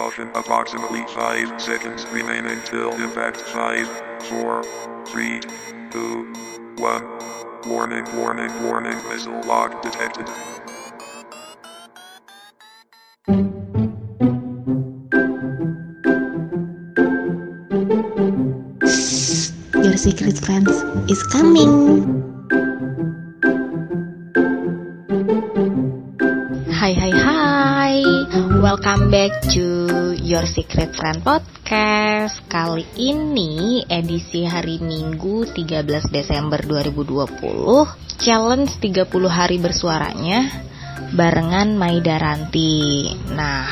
Caution approximately 5 seconds remain until impact 5, 4, 3, 2, 1. Warning, warning, warning, missile lock detected. Your secret friends is coming. Back to Your Secret Friend Podcast Kali ini edisi hari Minggu 13 Desember 2020 Challenge 30 hari bersuaranya Barengan Maida Ranti Nah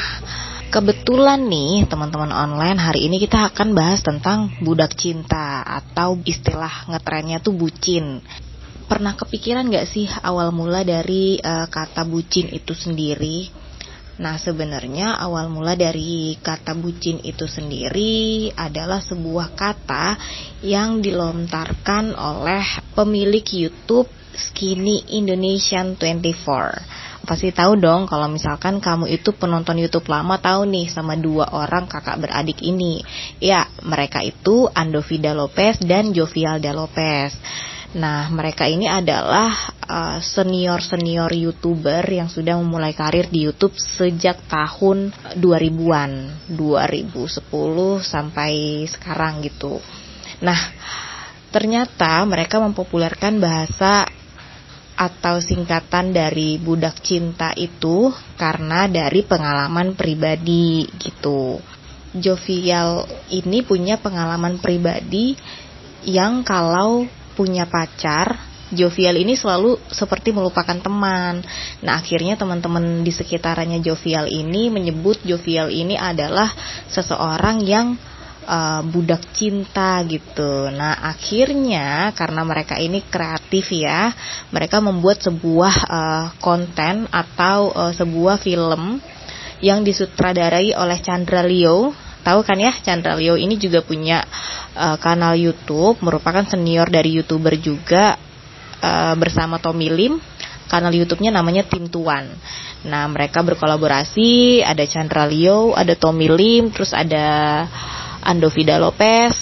Kebetulan nih teman-teman online hari ini kita akan bahas tentang budak cinta atau istilah ngetrennya tuh bucin. Pernah kepikiran gak sih awal mula dari uh, kata bucin itu sendiri? Nah sebenarnya awal mula dari kata bucin itu sendiri adalah sebuah kata yang dilontarkan oleh pemilik YouTube Skinny Indonesian 24 pasti tahu dong kalau misalkan kamu itu penonton YouTube lama tahu nih sama dua orang kakak beradik ini. Ya, mereka itu Andovida Lopez dan Jovialda Lopez. Nah, mereka ini adalah uh, senior-senior YouTuber yang sudah memulai karir di YouTube sejak tahun 2000-an, 2010 sampai sekarang gitu. Nah, ternyata mereka mempopulerkan bahasa atau singkatan dari budak cinta itu karena dari pengalaman pribadi gitu. Jovial ini punya pengalaman pribadi yang kalau punya pacar, Jovial ini selalu seperti melupakan teman. Nah, akhirnya teman-teman di sekitarnya Jovial ini menyebut Jovial ini adalah seseorang yang uh, budak cinta gitu. Nah, akhirnya karena mereka ini kreatif ya, mereka membuat sebuah uh, konten atau uh, sebuah film yang disutradarai oleh Chandra Leo. Tahu kan ya, Chandra Leo ini juga punya uh, kanal YouTube, merupakan senior dari YouTuber juga uh, bersama Tommy Lim. Kanal YouTube-nya namanya Tim Tuan. Nah, mereka berkolaborasi, ada Chandra Leo, ada Tommy Lim, terus ada Andovida Lopez,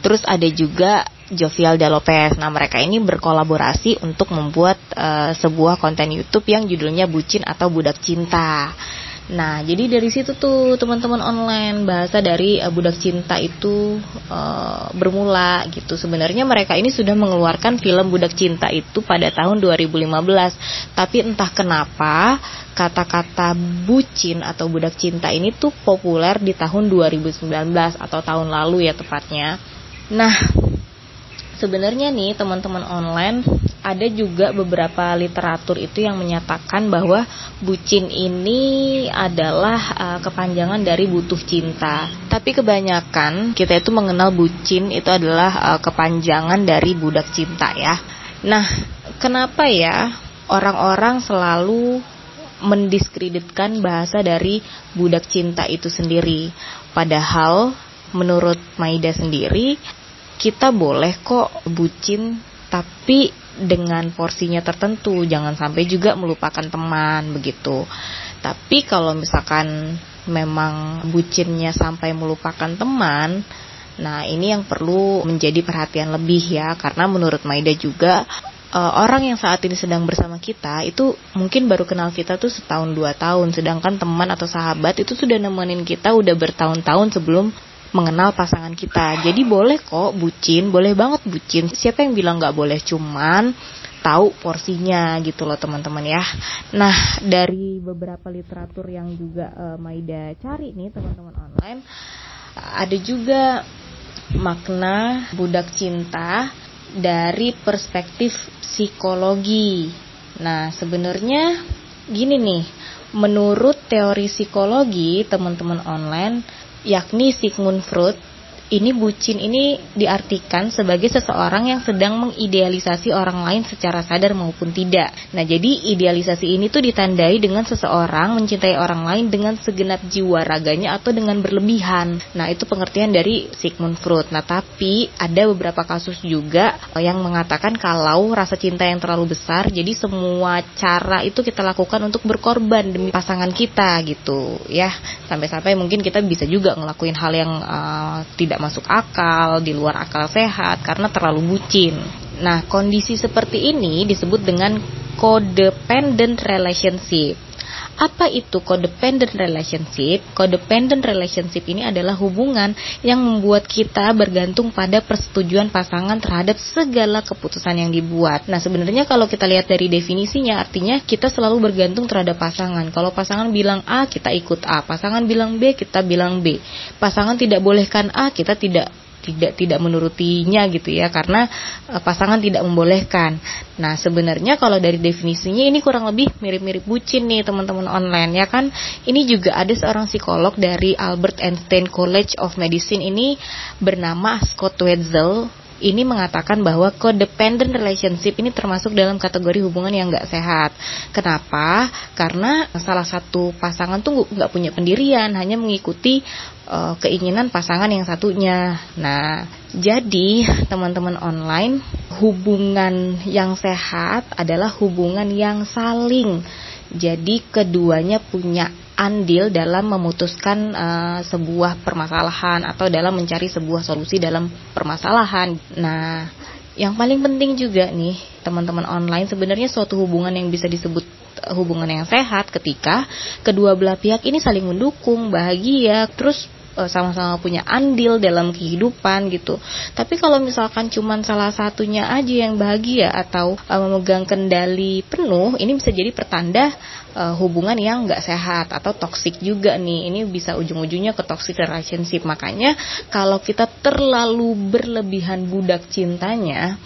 terus ada juga Jovialda Lopez. Nah, mereka ini berkolaborasi untuk membuat uh, sebuah konten YouTube yang judulnya Bucin atau Budak Cinta. Nah, jadi dari situ tuh teman-teman online bahasa dari uh, budak cinta itu uh, bermula gitu. Sebenarnya mereka ini sudah mengeluarkan film budak cinta itu pada tahun 2015. Tapi entah kenapa kata-kata bucin atau budak cinta ini tuh populer di tahun 2019 atau tahun lalu ya tepatnya. Nah, sebenarnya nih teman-teman online ada juga beberapa literatur itu yang menyatakan bahwa bucin ini adalah uh, kepanjangan dari butuh cinta. Tapi kebanyakan kita itu mengenal bucin itu adalah uh, kepanjangan dari budak cinta ya. Nah, kenapa ya orang-orang selalu mendiskreditkan bahasa dari budak cinta itu sendiri? Padahal menurut Maida sendiri kita boleh kok bucin tapi dengan porsinya tertentu jangan sampai juga melupakan teman begitu. Tapi kalau misalkan memang bucinnya sampai melupakan teman nah ini yang perlu menjadi perhatian lebih ya karena menurut Maida juga uh, orang yang saat ini sedang bersama kita itu mungkin baru kenal kita tuh setahun dua tahun. Sedangkan teman atau sahabat itu sudah nemenin kita udah bertahun-tahun sebelum mengenal pasangan kita. Jadi boleh kok bucin, boleh banget bucin. Siapa yang bilang nggak boleh? Cuman tahu porsinya gitu loh teman-teman ya. Nah dari beberapa literatur yang juga uh, Maida cari nih teman-teman online, ada juga makna budak cinta dari perspektif psikologi. Nah sebenarnya gini nih, menurut teori psikologi teman-teman online yakni Sigmund Freud ini bucin ini diartikan sebagai seseorang yang sedang mengidealisasi orang lain secara sadar maupun tidak. Nah, jadi idealisasi ini tuh ditandai dengan seseorang mencintai orang lain dengan segenap jiwa raganya atau dengan berlebihan. Nah, itu pengertian dari Sigmund Freud. Nah, tapi ada beberapa kasus juga yang mengatakan kalau rasa cinta yang terlalu besar, jadi semua cara itu kita lakukan untuk berkorban demi pasangan kita gitu, ya. Sampai-sampai mungkin kita bisa juga ngelakuin hal yang uh, tidak tidak masuk akal, di luar akal sehat karena terlalu bucin. Nah, kondisi seperti ini disebut dengan codependent relationship. Apa itu codependent relationship? Codependent relationship ini adalah hubungan yang membuat kita bergantung pada persetujuan pasangan terhadap segala keputusan yang dibuat. Nah, sebenarnya kalau kita lihat dari definisinya artinya kita selalu bergantung terhadap pasangan. Kalau pasangan bilang A, kita ikut A. Pasangan bilang B, kita bilang B. Pasangan tidak bolehkan A, kita tidak tidak tidak menurutinya gitu ya karena uh, pasangan tidak membolehkan. Nah, sebenarnya kalau dari definisinya ini kurang lebih mirip-mirip bucin nih teman-teman online ya kan. Ini juga ada seorang psikolog dari Albert Einstein College of Medicine ini bernama Scott Wetzel ini mengatakan bahwa codependent relationship ini termasuk dalam kategori hubungan yang nggak sehat. Kenapa? Karena salah satu pasangan tuh nggak punya pendirian, hanya mengikuti uh, keinginan pasangan yang satunya. Nah, jadi teman-teman online, hubungan yang sehat adalah hubungan yang saling. Jadi keduanya punya andil dalam memutuskan uh, sebuah permasalahan atau dalam mencari sebuah solusi dalam permasalahan. Nah, yang paling penting juga nih, teman-teman online sebenarnya suatu hubungan yang bisa disebut eh, hubungan yang sehat ketika kedua belah pihak ini saling mendukung, bahagia, terus sama-sama punya andil dalam kehidupan gitu. Tapi kalau misalkan cuma salah satunya aja yang bahagia atau uh, memegang kendali penuh, ini bisa jadi pertanda uh, hubungan yang nggak sehat atau toksik juga nih. Ini bisa ujung-ujungnya ke toxic relationship. Makanya kalau kita terlalu berlebihan budak cintanya,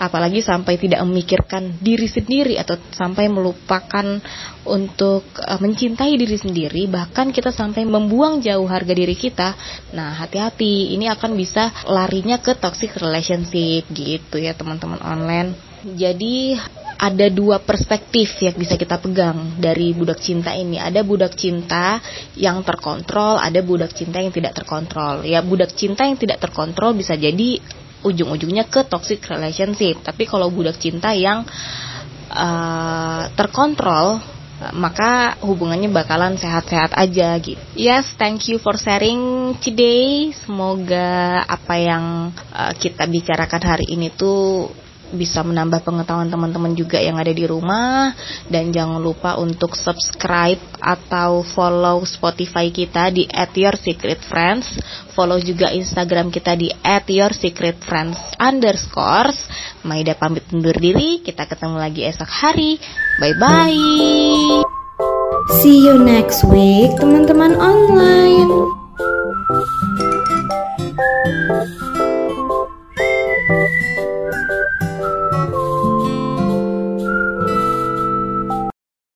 apalagi sampai tidak memikirkan diri sendiri atau sampai melupakan untuk uh, mencintai diri sendiri, bahkan kita sampai membuang jauh harga diri kita. Nah, hati-hati, ini akan bisa larinya ke toxic relationship gitu ya, teman-teman online. Jadi ada dua perspektif yang bisa kita pegang dari budak cinta ini. Ada budak cinta yang terkontrol, ada budak cinta yang tidak terkontrol. Ya, budak cinta yang tidak terkontrol bisa jadi ujung-ujungnya ke toxic relationship. Tapi kalau budak cinta yang uh, terkontrol maka hubungannya bakalan sehat-sehat aja gitu. Yes, thank you for sharing today. Semoga apa yang uh, kita bicarakan hari ini tuh bisa menambah pengetahuan teman-teman juga yang ada di rumah. Dan jangan lupa untuk subscribe atau follow Spotify kita di @yoursecretfriends follow juga Instagram kita di @yoursecretfriends underscores Maida pamit undur diri. Kita ketemu lagi esok hari. Bye bye see you next week teman-teman online